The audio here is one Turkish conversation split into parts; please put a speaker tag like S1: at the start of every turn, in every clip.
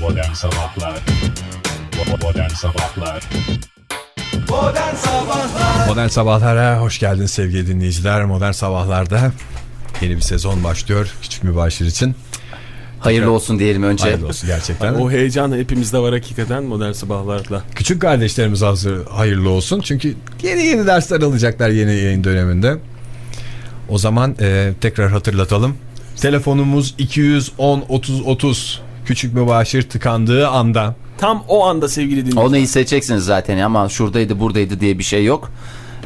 S1: Modern Sabahlar Modern Sabahlar
S2: Modern Sabahlar
S3: Modern Sabahlar'a hoş geldiniz sevgili dinleyiciler. Modern Sabahlar'da yeni bir sezon başlıyor küçük mübaşir için.
S4: Hayırlı olsun diyelim önce.
S3: Hayırlı olsun gerçekten.
S5: O heyecan hepimizde var hakikaten modern sabahlarla.
S3: Küçük kardeşlerimiz hazır hayırlı olsun. Çünkü yeni yeni dersler alacaklar yeni yayın döneminde. O zaman e, tekrar hatırlatalım. Telefonumuz 210 30 30. Küçük mübaşir tıkandığı anda
S5: Tam o anda sevgili dinleyiciler.
S4: Onu hissedeceksiniz zaten ama şuradaydı buradaydı diye bir şey yok.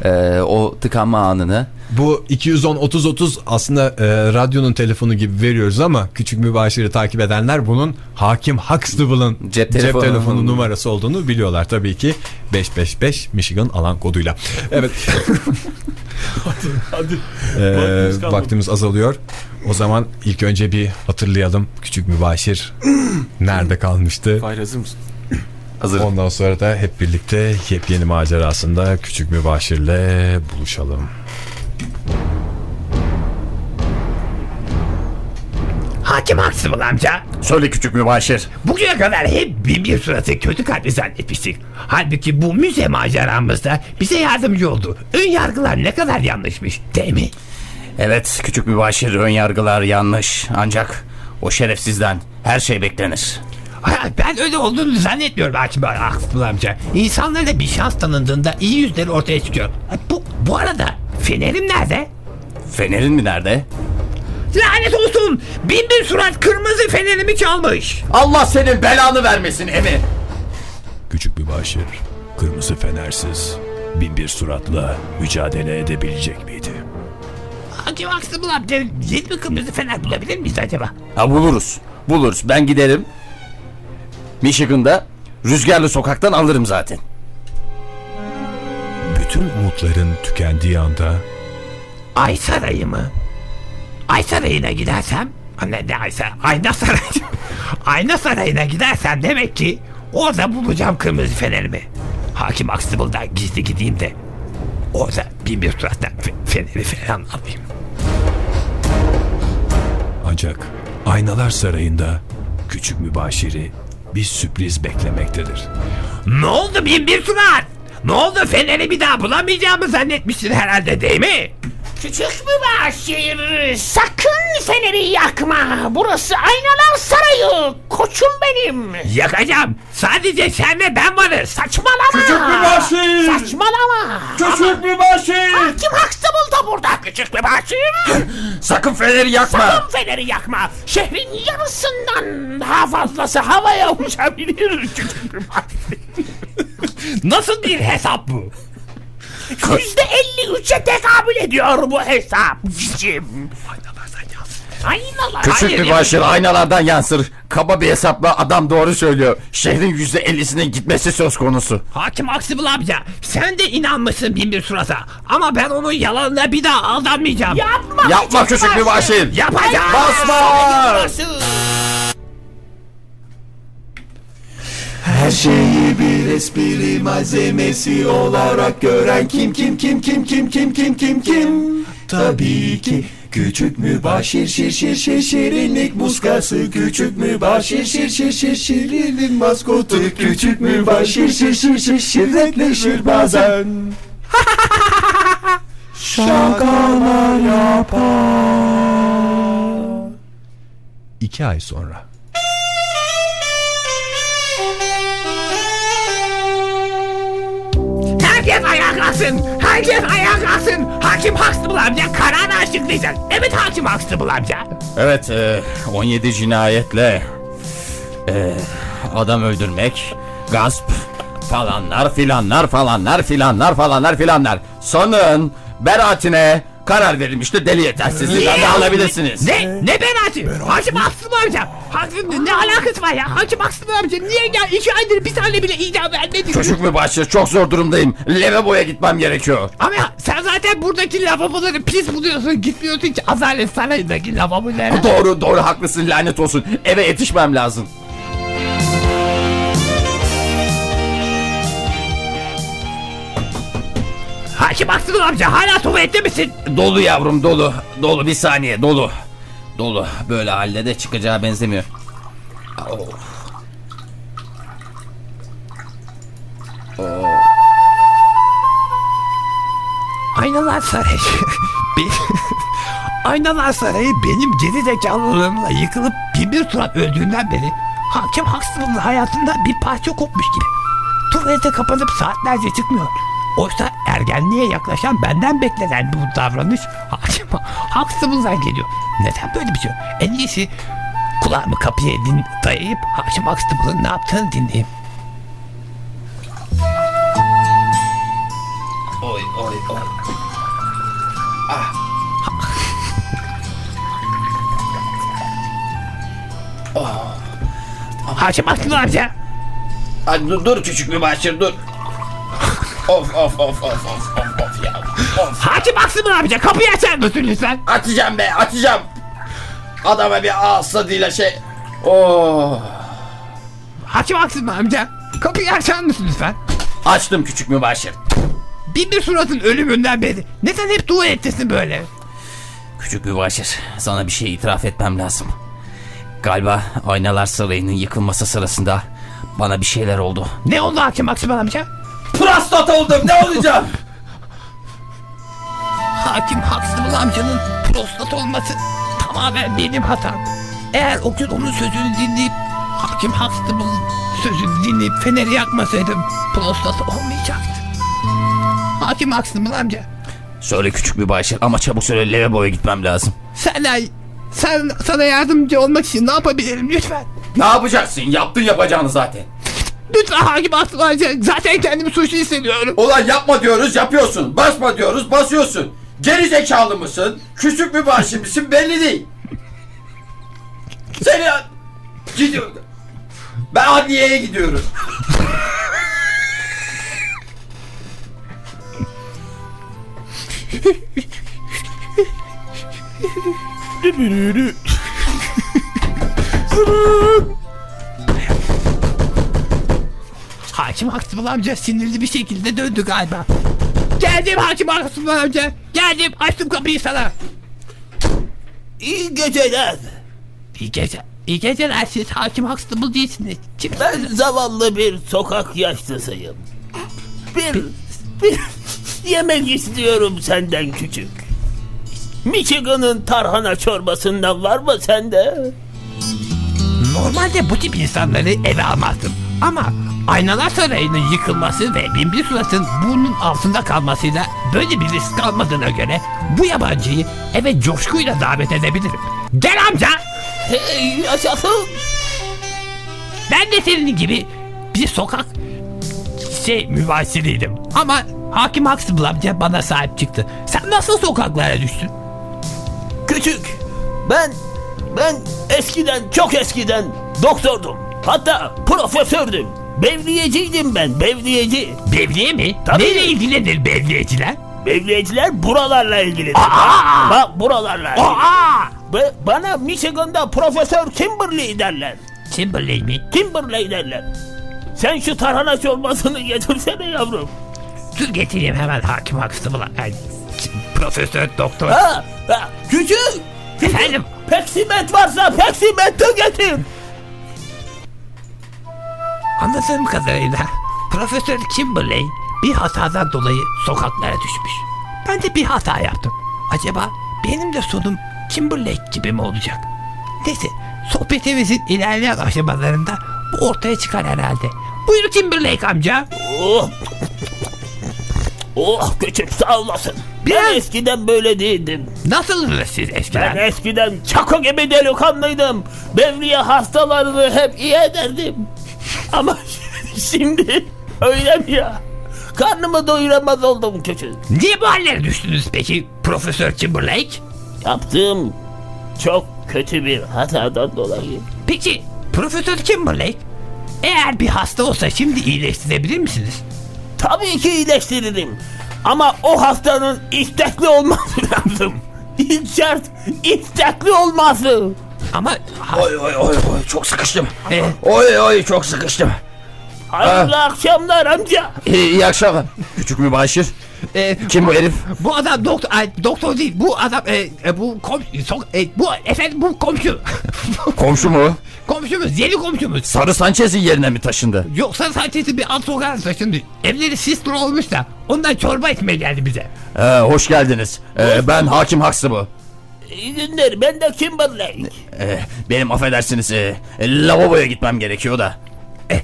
S4: Ee, o tıkanma anını.
S3: bu 210 30 30 aslında e, radyonun telefonu gibi veriyoruz ama küçük mübaşiri takip edenler bunun Hakim Huxtable'ın
S4: Cep
S3: cep,
S4: telefonu.
S3: telefonu numarası olduğunu biliyorlar tabii ki 555 Michigan alan koduyla. Evet.
S5: Hadi.
S3: Ee,
S5: Vaktimiz
S3: azalıyor. O zaman ilk önce bir hatırlayalım küçük mübaşir nerede kalmıştı.
S5: Fahir hazır mısın?
S4: Hazır.
S3: Ondan sonra da hep birlikte yepyeni macerasında küçük mübaşirle buluşalım.
S6: Hakim Huxtable amca.
S4: Söyle küçük mübaşir.
S6: Bugüne kadar hep bin bir suratı kötü kalpli zannetmiştik. Halbuki bu müze maceramızda bize yardımcı oldu. Ön yargılar ne kadar yanlışmış değil mi?
S4: Evet küçük mübaşir ön yargılar yanlış. Ancak o şerefsizden her şey beklenir.
S6: Ben öyle olduğunu zannetmiyorum Hakim Huxtable amca. İnsanlara bir şans tanındığında iyi yüzleri ortaya çıkıyor. Bu, bu arada fenerim nerede?
S4: Fenerin mi nerede?
S6: Lanet olsun! Bin bir surat kırmızı fenerimi çalmış.
S4: Allah senin belanı vermesin Emi.
S3: Küçük mübaşir kırmızı fenersiz bin bir suratla mücadele edebilecek miydi?
S6: Hakim Huxtable amca yeni bir kırmızı fener bulabilir miyiz acaba?
S4: Ha buluruz. Buluruz. Ben giderim. Michigan'da rüzgarlı sokaktan alırım zaten.
S3: Bütün umutların tükendiği anda
S6: Ay Sarayı mı? Ay Sarayı'na gidersem ne, ne Ay Sarayı? Ayna Sarayı. Ayna Sarayı'na gidersem demek ki orada bulacağım kırmızı fenerimi. Hakim Huxtable'dan gizli gideyim de orada bin bir surattan fe- feneri falan alayım.
S3: ancak Aynalar Sarayı'nda küçük mübaşiri bir sürpriz beklemektedir.
S6: Ne oldu bin bir surat? Ne oldu feneri bir daha bulamayacağımı zannetmişsin herhalde değil mi?
S7: Küçük mübaşir sakın feneri yakma. Burası aynalar sarayı. Koçum benim.
S6: Yakacağım. Sadece sen ve ben varız.
S7: Saçmalama.
S5: Küçük mübaşir!
S7: Saçmalama.
S5: Küçük mübaşir!
S7: Hakim Huxtable da burada küçük mübaşir.
S4: Sakın feneri yakma.
S7: Sakın feneri yakma. Şehrin yarısından daha fazlası havaya uçabilir küçük mübaşir.
S6: Nasıl bir hesap bu?
S7: Yüzde elli üçe tekabül ediyor bu hesap. Cim. Aynalar.
S4: Küçük
S6: Hayır,
S4: mübaşir aynalardan yansır. Kaba bir hesapla adam doğru söylüyor. Şehrin yüzde ellisinin gitmesi söz konusu.
S6: Hakim Aksibıl amca sen de inanmışsın bin bir surata. Ama ben onun yalanına bir daha aldanmayacağım.
S7: Yapma,
S4: Yapma küçük mübaşir.
S6: Yapacağım.
S4: Basma.
S2: Her şeyi bir espri malzemesi olarak gören kim kim kim kim kim kim kim kim kim? Tabii ki küçük mübaşir şir şir şir şirinlik muskası Küçük mübaşir şir şir şir şirinin maskotu Küçük mübaşir şir şir şir şirretleşir bazen. Şakalar yapar.
S3: İki ay sonra.
S6: Kalksın. Herkes ayağa kalksın. Hakim Huxtable amca kararı açıklayacak. Evet Hakim Huxtable amca.
S4: Evet e, 17 cinayetle e, adam öldürmek, gasp falanlar filanlar falanlar filanlar falanlar filanlar. Sonun beraatine karar verilmiştir deli yetersizliğinden de alabilirsiniz.
S6: Ne? Ne beraati? Hakim Huxtable amca. Hakim, ne alakası var ya? Hakim Huxtable amca niye gel? İki aydır bir tane bile idam vermedi.
S4: Çocuk mübaşir çok zor durumdayım. Lavaboya gitmem gerekiyor.
S6: Ama sen zaten buradaki lavaboları pis buluyorsun. Gitmiyorsun ki Adalet Sarayı'ndaki lavabolara.
S4: Doğru doğru haklısın lanet olsun. Eve yetişmem lazım.
S6: Hakim Aksıdın amca hala tuvalette misin?
S4: Dolu yavrum dolu. Dolu bir saniye dolu. Dolu. Böyle halde de çıkacağı benzemiyor. Of. Oh.
S6: Aynalar Sarayı. Aynalar Sarayı benim geri zekalılığımla yıkılıp bir turat öldüğünden beri hakim haksızlığın hayatında bir parça kopmuş gibi. Tuvalete kapanıp saatlerce çıkmıyor. Oysa ergenliğe yaklaşan benden beklenen bu davranış Huxtable'dan geliyor. Neden böyle bir şey? En iyisi kulağımı kapıya din dayayıp hakim Huxtable'ın ne yaptığını dinleyeyim.
S4: Oy oy oy.
S6: Hakim Huxtable amca.
S4: Hadi dur, dur küçük bir başır dur. Of of of of of of of ya. Of.
S6: Hakim Huxtable amca kapıyı açar mısın lütfen?
S4: Açacağım be açacağım. Adama bir ağız tadıyla şey. Oh.
S6: Hakim Huxtable amca kapıyı açar mısın lütfen?
S4: Açtım küçük mübaşir.
S6: Bin bir suratın ölümünden beri. Neden hep tuvalettesin böyle?
S4: Küçük mübaşir sana bir şey itiraf etmem lazım. Galiba Aynalar Sarayı'nın yıkılması sırasında bana bir şeyler oldu.
S6: Ne oldu Hakim Huxtable amca?
S4: Prostat oldum ne olacağım?
S6: Hakim Huxtable amcanın prostat olması tamamen benim hatam. Eğer o gün onun sözünü dinleyip Hakim Huxtable'ın sözünü dinleyip feneri yakmasaydım prostat olmayacaktı. Hakim Huxtable amca
S4: Söyle küçük mübaşir ama çabuk söyle lavaboya gitmem lazım.
S6: sen, sen sana yardımcı olmak için ne yapabilirim lütfen?
S4: Ne yapacaksın? Yaptın yapacağını zaten.
S6: Lütfen Hakim amca zaten kendimi suçlu hissediyorum.
S4: Ulan yapma diyoruz yapıyorsun. Basma diyoruz basıyorsun. Geri zekalı mısın? Küçük mübaşir misin belli değil. Seni... Gidiyorum. Ben adliyeye gidiyorum.
S6: Hakim Huxtable amca sinirli bir şekilde döndü galiba. Geldim Hakim Huxtable amca. Geldim açtım kapıyı sana.
S7: İyi geceler.
S6: İyi gece. İyi geceler siz Hakim Huxtable değilsiniz. Kim?
S7: Ben zavallı bir sokak yaşlısıyım. Bir, bir yemek istiyorum senden küçük. Michigan'ın tarhana çorbasından var mı sende?
S6: Normalde bu tip insanları eve almazdım. Ama Aynalar Sarayı'nın yıkılması ve Binbir Surat'ın burnun altında kalmasıyla böyle bir risk almadığına göre bu yabancıyı eve coşkuyla davet edebilirim. Gel amca!
S7: Hey yaşasın.
S6: Ben de senin gibi bir sokak şey mübaşiriydim. Ama Hakim Huxtable amca bana sahip çıktı. Sen nasıl sokaklara düştün?
S7: Küçük. Ben, ben eskiden çok eskiden doktordum. Hatta profesördüm. Bevliyeciydim ben, bevliyeci.
S6: Bevliye mi?
S7: Tabii.
S6: Neyle ilgilenir bevliyeciler?
S7: Bevliyeciler buralarla ilgili.
S6: Aa!
S7: Bak buralarla ilgili.
S6: Aa!
S7: Ve bana Michigan'da Profesör Kimberley derler.
S6: Timberlake mi?
S7: Kimberley derler. Sen şu tarhana çorbasını getirsene yavrum.
S6: Dur getireyim hemen Hakim. Ay, Profesör Doktor.
S7: Ha, ha küçük.
S6: Efendim?
S7: Peksimet varsa peksimet de getir.
S6: Anladığım kadarıyla Profesör Kimberley bir hatadan dolayı sokaklara düşmüş. Ben de bir hata yaptım. Acaba benim de sonum Kimberlake gibi mi olacak? Neyse sohbetimizin ilerleyen aşamalarında bu ortaya çıkar herhalde. Buyur Kimberlake amca.
S7: Oh. Oh küçük sağ olasın.
S6: Biraz-
S7: Ben eskiden böyle değildim.
S6: Nasılsınız siz
S7: Ben
S6: eskiden?
S7: eskiden çako gibi delikanlıydım. Bevriye hastalarını hep iyi ederdim. Ama şimdi öyle mi ya? Karnımı doyuramaz oldum küçük.
S6: Niye bu hallere düştünüz peki Profesör Timberlake?
S7: Yaptığım çok kötü bir hatadan dolayı.
S6: Peki Profesör Timberlake eğer bir hasta olsa şimdi iyileştirebilir misiniz?
S7: Tabii ki iyileştiririm. Ama o hastanın istekli olması lazım. İlk şart istekli olması.
S6: Ama ha-
S4: Oy oy oy oy çok sıkıştım.
S6: e,
S4: Oy oy çok sıkıştım.
S7: Hayırlı akşamlar amca.
S4: İyi, iyi akşamlar. Küçük mübaşir.
S6: e,
S4: Kim bu herif?
S6: bu adam doktor, ay, doktor değil. Bu adam, e, e, bu komşu, so- e, bu efendim bu komşu.
S4: Komşu mu?
S6: Komşumuz, yeni komşumuz.
S4: Sarı Sanchez'in yerine mi taşındı?
S6: Yoksa sadece bir alt sokağa taşındı. Evleri sistro olmuş da ondan çorba içmeye geldi bize.
S4: Ee, hoş geldiniz. Ee, ben Hakim Huxtable.
S7: İyi günler ben de Kimberlake.
S4: Ee, benim affedersiniz e, lavaboya gitmem gerekiyor da.
S6: E,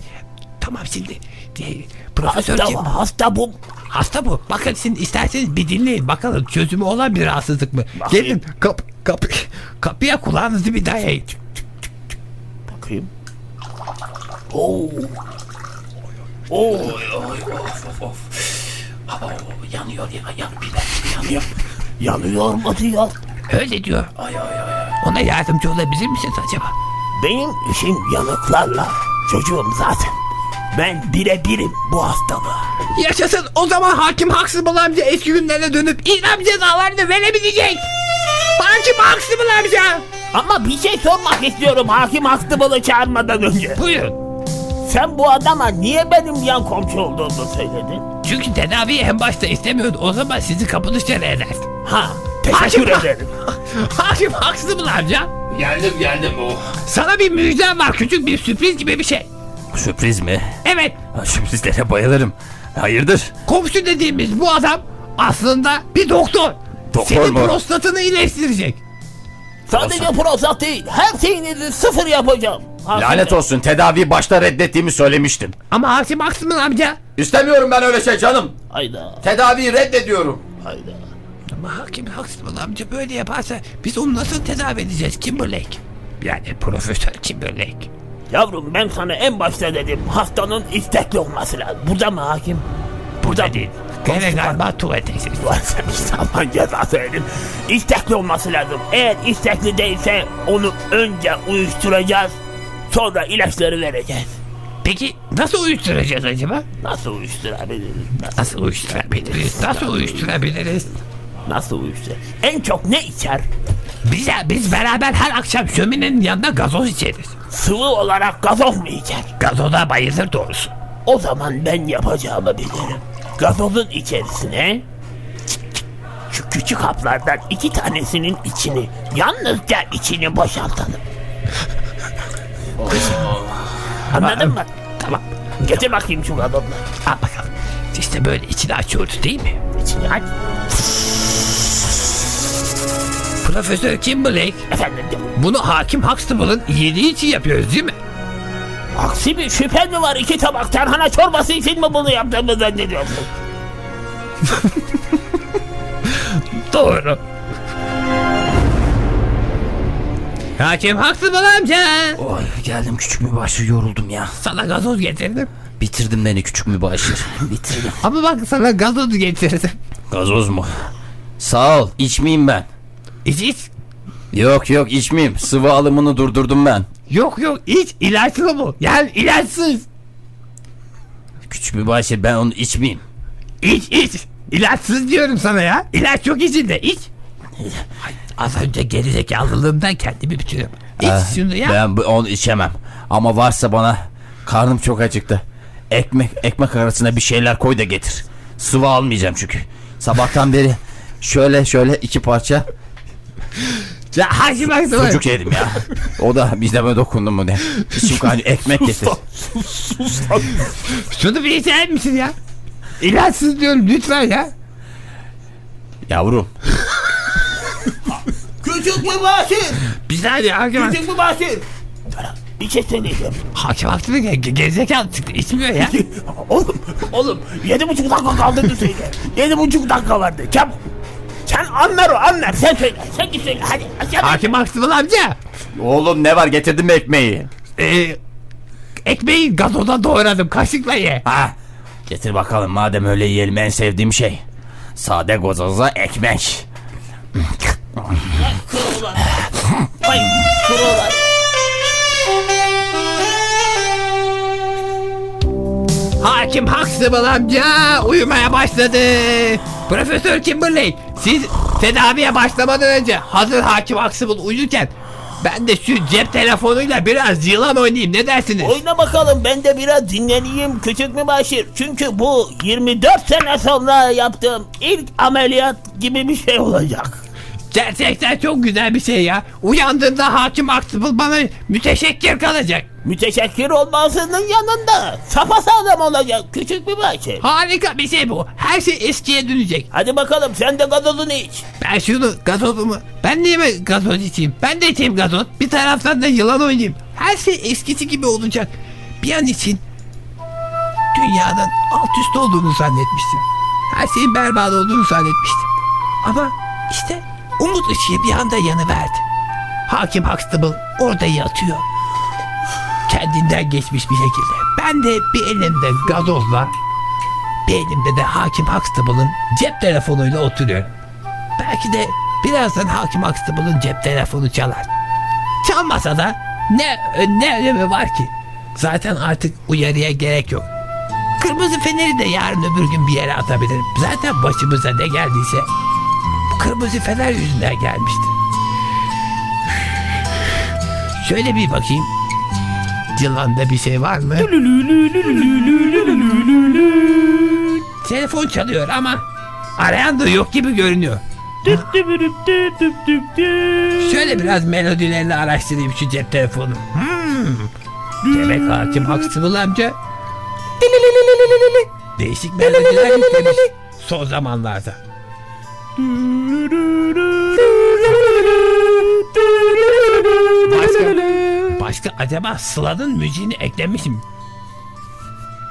S6: tamam şimdi. E, profesör
S7: Hasta,
S6: kim?
S7: hasta bu.
S6: Hasta bu. Bakın şimdi isterseniz bir dinleyin. Bakalım çözümü olan bir rahatsızlık mı?
S7: Bakayım.
S6: Gelin kap, kap, kapıya kulağınızı bir dayayın.
S7: Bakayım. Oo. Oo.
S4: Yanıyor ya, yan, bir dakika yanıyor.
S7: Yanıyor mu diyor.
S6: Öyle diyor. Ona yardımcı olabilir misiniz acaba?
S7: Benim işim yanıklarla. Çocuğum zaten. Ben birebirim bu hastalığa.
S6: Yaşasın o zaman hakim Huxtable amca eski günlerine dönüp idam cezalarını verebilecek. Hakim Huxtable amca.
S7: Ama bir şey sormak istiyorum hakim Huxtable'ı çağırmadan önce.
S6: Buyurun.
S7: Sen bu adama niye benim yan komşu olduğumu söyledin?
S6: Çünkü tedaviyi en başta istemiyordu. O zaman sizi kapı dışarı eder.
S7: Ha teşekkür
S6: Hakim-
S7: ederim.
S6: Hakim Huxtable amca.
S4: Geldim geldim o.
S6: Sana bir müjdem var. Küçük bir sürpriz gibi bir şey.
S4: Sürpriz mi?
S6: Evet.
S4: Ha, Sürprizlere bayılırım. Hayırdır?
S6: Komşu dediğimiz bu adam aslında bir doktor.
S4: Doktor
S6: Senin
S4: mu?
S6: prostatını iyileştirecek.
S7: Sadece prostat değil her şeyinizi sıfır yapacağım. Hakim
S4: Lanet olsun tedaviyi başta reddettiğimi söylemiştim.
S6: Ama Hakim Huxtable amca.
S4: İstemiyorum ben öyle şey canım.
S7: Hayda
S4: Tedaviyi reddediyorum.
S7: hayda.
S6: Ama Hakim Huxtable amca böyle yaparsa biz onu nasıl tedavi edeceğiz Kimberlake? Yani Profesör Kimberlake.
S7: Yavrum ben sana en başta dedim hastanın istekli olması lazım. Burada mı hakim?
S6: Burada değil. Gene galiba tuvalettesin.
S7: Ulan sen işte Allah'ın cezası edin. İstekli olması lazım. Eğer istekli değilse onu önce uyuşturacağız. Sonra ilaçları vereceğiz.
S6: Peki nasıl uyuşturacağız acaba?
S7: Nasıl uyuşturabiliriz? Nasıl,
S6: Nasıl uyuşturabiliriz? Nasıl uyuşturabiliriz?
S7: Nasıl uyuştur? En çok ne içer?
S6: Biz, biz beraber her akşam şöminenin yanında gazoz içeriz.
S7: Sıvı olarak gazoz mu içer?
S6: Gazoza bayılır doğrusu.
S7: O zaman ben yapacağımı bilirim. Gazozun içerisine şu küçük haplardan iki tanesinin içini yalnızca içini boşaltalım. Anladın mı?
S6: Tamam.
S7: Getir bakayım şu gazozları.
S6: Al bakalım. İşte böyle içini açıyoruz değil mi?
S7: İçini aç.
S6: Profesör Kimberlake
S7: Efendim
S6: bunu Hakim Huxtable'ın iyiliği için yapıyoruz değil mi?
S7: aksi bir şüphen mi var iki tabak tarhana çorbası için mi bunu yaptığımı zannediyorsun?
S6: Doğru. Hakim Huxtable amca.
S4: Oy geldim küçük mübaşir yoruldum ya.
S6: Sana gazoz getirdim.
S4: Bitirdin beni küçük mübaşir. Bitirdim.
S6: Ama bak sana gazoz getirdim.
S4: Gazoz mu? Sağ ol içmeyeyim ben.
S6: İç iç.
S4: Yok yok içmeyeyim. Sıvı alımını durdurdum ben.
S6: Yok yok iç ilaçlı bu. Yani ilaçsız.
S4: Küçük mübaşir ben onu içmeyeyim.
S6: İç iç. İlaçsız diyorum sana ya. İlaç yok içinde iç. Az önce gerizekalılığımdan kendimi bitiriyorum. İç
S4: Ah,
S6: şunu ya.
S4: Ben onu içemem. Ama varsa bana karnım çok acıktı. Ekmek ekmek arasına bir şeyler koy da getir. Sıvı almayacağım çünkü. Sabahtan beri şöyle şöyle iki parça
S6: Ya Hakim Huxtable.
S4: sucuk yedim ya. O da bizde dokundum mu ne? İçim kaynıyor ekmek getir.
S6: Şunu bir içer misin ya? İlaçsız diyorum lütfen ya.
S4: Yavrum
S7: Küçük mübaşir!
S6: Bir saniye Hakim.
S7: Küçük mübaşir! Söyleyeceğim.
S6: Hakim ge- ge- gerizekalı çıktı içmiyor ya.
S7: Oğlum, oğlum yedi buçuk dakika kaldığını söyle. Yedi buçuk dakika vardı. Çabuk. Sen anlar o anlar. Sen söyle. Sen git söyle. Hadi. Aşağı
S6: Hakim Huxtable amca.
S4: oğlum ne var getirdin mi ekmeği?
S6: Ee, ekmeği gazoza doğradım kaşıkla ye.
S4: Ha getir bakalım madem öyle yiyelim en sevdiğim şey. Sade gozoza ekmek.
S7: Ay, kurular.
S6: Hakim Huxtable amca uyumaya başladı. Profesör Kimberley siz tedaviye başlamadan önce hazır Hakim Huxtable uyurken Ben de şu cep telefonuyla biraz yılan oynayayım ne dersiniz?
S7: Oyna bakalım ben de biraz dinleneyim küçük mübaşir. Çünkü bu 24 sene sonra yaptığım ilk ameliyat gibi bir şey olacak.
S6: Gerçekten çok güzel bir şey ya. Uyandığında hakim Aksıbıl bana müteşekkir kalacak.
S7: Müteşekkir olmasının yanında sapasağlam olacak küçük mübaşir.
S6: Harika bir şey bu. Her şey eskiye dönecek.
S7: Hadi bakalım sen de gazozunu iç.
S6: Ben şunu gazozumu... Ben niye mi gazoz içeyim? Ben de içeyim gazoz. Bir taraftan da yılan oynayayım. Her şey eskisi gibi olacak. Bir an için dünyanın alt üst olduğunu zannetmiştim. Her şeyin berbat olduğunu zannetmiştim. Ama işte umut ışığı bir anda yanıverdi. Hakim Huxtable orada yatıyor. Kendinden geçmiş bir şekilde. Ben de bir elimde gazozla bir elimde de Hakim Huxtable'ın cep telefonuyla oturuyorum. Belki de birazdan Hakim Huxtable'ın cep telefonu çalar. Çalmasa da ne, ne önemi var ki? Zaten artık uyarıya gerek yok. Kırmızı feneri de yarın öbür gün bir yere atabilirim. Zaten başımıza ne geldiyse kırmızı fener yüzünden gelmişti. Şöyle bir bakayım. Yılanda bir şey var mı? Telefon çalıyor ama arayan da yok gibi görünüyor. Şöyle biraz melodilerini araştırayım şu cep telefonu. Hmm. Demek hakim Huxtable amca değişik melodiler yüklemiş son zamanlarda. Başka, başka acaba Sıla'nın müziğini eklemişim.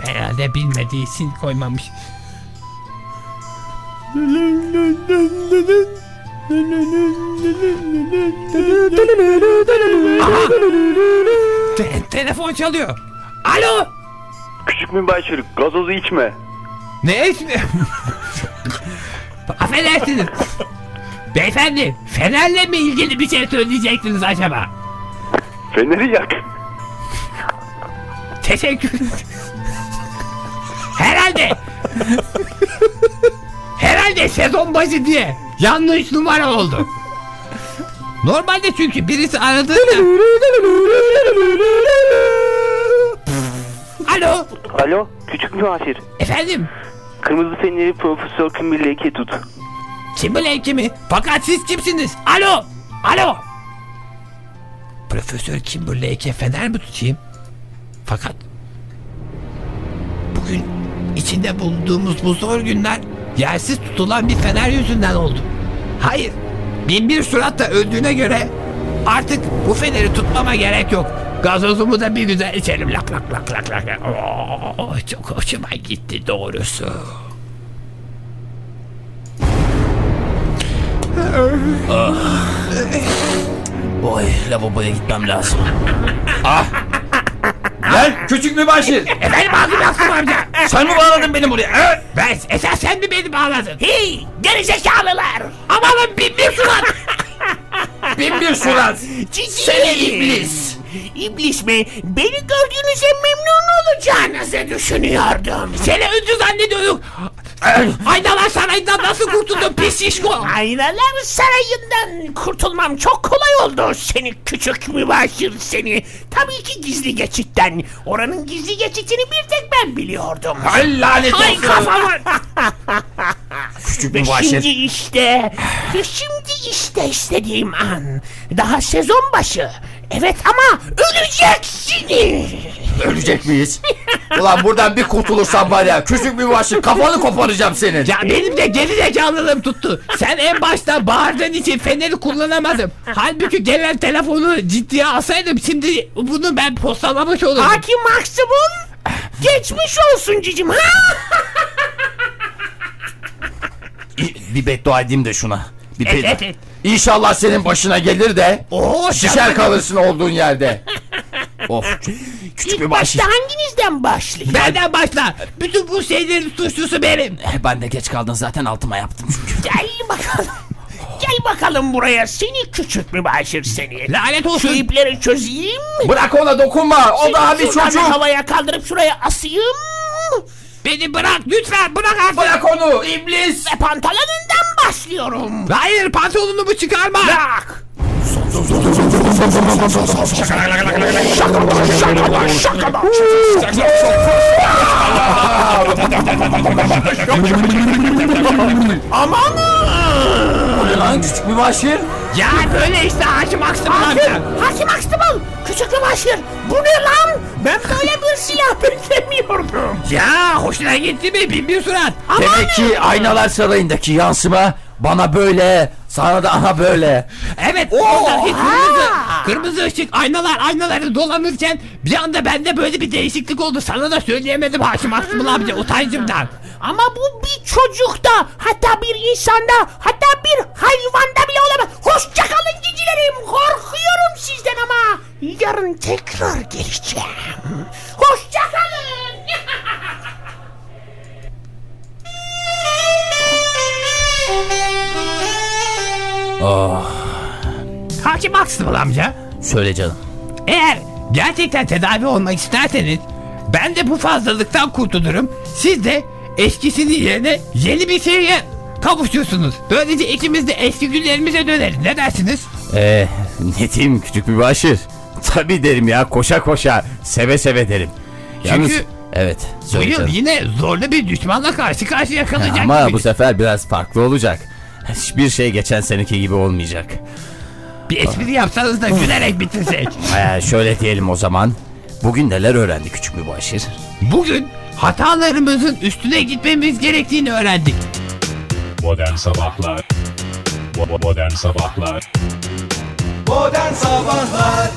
S6: Herhalde bilmediği için koymamış. Te- telefon çalıyor. Alo!
S8: Küçük mübaşir gazozu içme.
S6: Ne ismi? Affedersiniz. Beyefendi, Fener'le mi ilgili bir şey söyleyecektiniz acaba?
S8: Feneri yak.
S6: Teşekkür Herhalde. Herhalde sezon başı diye yanlış numara oldu. Normalde çünkü birisi aradığında... Alo,
S8: Alo küçük mübaşir.
S6: efendim.
S8: Kırmızı feneri Profesör Kimberlake tut.
S6: Timberlake mi? Fakat siz kimsiniz? Alo! Alo! Profesör Kimberlake'e fener mi tutayım? Fakat bugün içinde bulunduğumuz bu zor günler yersiz tutulan bir fener yüzünden oldu. Hayır, bin bir surat da öldüğüne göre artık bu feneri tutmama gerek yok. Gazozumu da bir güzel içelim. Lak lak lak lak lak. Oo, çok hoşuma gitti doğrusu.
S4: Boy lavaboya gitmem lazım.
S2: Lan küçük mübaşir.
S6: Efendim ağzım yaksın amca.
S2: Sen mi bağladın beni buraya? Evet.
S6: Ben esas sen mi beni bağladın?
S7: Hey gerizekalılar.
S6: Amanın bin bir surat.
S2: Bin bir surat.
S7: Seni iblis. İblis mi? Beni gördüğünüze memnun olacağınızı düşünüyordum.
S6: Seni öncü zannediyorduk. Aynalar sarayından nasıl kurtuldun pis şişko?
S7: Aynalar sarayından kurtulmam çok kolay oldu seni küçük mübaşir seni. Tabii ki gizli geçitten. Oranın gizli geçitini bir tek ben biliyordum.
S2: Ay lanet olsun.
S7: kafama.
S4: Küçük mübaşir.
S7: şimdi işte, şimdi işte istediğim an. Daha sezon başı. Evet ama öleceksiniz.
S2: Ölecek miyiz? Ulan buradan bir kurtulursam var ya küçük mübaşir kafanı koparacağım senin.
S6: Ya benim de geri zekalılığım tuttu. Sen en başta bağırdığın için feneri kullanamadım. Halbuki gelen telefonu ciddiye alsaydım şimdi bunu ben postalamış olurdum.
S7: Hakim Maksım'ın geçmiş olsun cicim. Ha?
S4: Bir beddua edeyim de şuna. Bir
S7: Evet,
S4: beddua.
S7: evet.
S2: İnşallah senin başına gelir de
S6: Oo,
S2: şişer kalırsın olduğun yerde.
S4: Of. Küçük
S7: İlk
S4: mübaşir.
S7: başta hanginizden başlayayım?
S6: Benden başla. Bütün bu şeylerin suçlusu benim.
S4: Eh, Ben de geç kaldın zaten altıma yaptım çünkü.
S7: Gel bakalım. Gel bakalım buraya seni küçük mübaşir seni.
S6: Lanet
S7: Şu
S6: olsun.
S7: ipleri çözeyim.
S2: Bırak ona dokunma. O daha bir
S7: Şuradan
S2: çocuk.
S7: havaya kaldırıp şuraya asayım.
S6: Beni bırak lütfen bırak artık.
S2: Bırak onu iblis.
S7: Ve pantolonundan başlıyorum.
S6: Hayır pantolonumu çıkarma.
S7: Bırak. Son
S4: Lan küçük mübaşir.
S6: Ya böyle işte Hakim Aksımıl amca.
S7: Hakim Aksımıl. Küçük mübaşir. Bu ne lan? Ben böyle bir silah beklemiyordum.
S6: Ya hoşuna gitti mi bin bir surat.
S4: Demek ki aynalar sarayındaki yansıma bana böyle sana da ana böyle.
S6: Evet oradaki kırmızı, kırmızı ışık aynalar aynaları dolanırken bir anda bende böyle bir değişiklik oldu. Sana da söyleyemedim Hakim Aksımıl amca utancımdan.
S7: Ama bu bir çocukta, hatta bir insanda, hatta bir hayvanda bile olamaz. Hoşçakalın cicilerim. Korkuyorum sizden ama. Yarın tekrar geleceğim. Hoşçakalın.
S4: Oh,
S6: Hakim Aksımıl amca
S4: söyle canım.
S6: eğer gerçekten tedavi olmak isterseniz ben de bu fazlalıktan kurtulurum. Siz de eskisinin yerine yeni bir şeye kavuşuyorsunuz. Böylece ikimiz de eski günlerimize döneriz. Ne dersiniz?
S4: Ee, ne diyeyim küçük mübaşir? Tabii derim ya koşa koşa seve seve derim.
S6: Çünkü
S4: evet
S6: Bu yıl yine zorlu bir düşmanla karşı karşıya kalacak
S4: Ama
S6: gibi.
S4: bu sefer biraz farklı olacak. Hiçbir şey geçen seneki gibi olmayacak.
S6: Bir espri yapsanız da gülerek bitirsek.
S4: Ee, şöyle diyelim o zaman. Bugün neler öğrendi küçük mübaşir?
S6: Bugün hatalarımızın üstüne gitmemiz gerektiğini öğrendik.
S1: Modern Sabahlar Modern Sabahlar
S2: Modern Sabahlar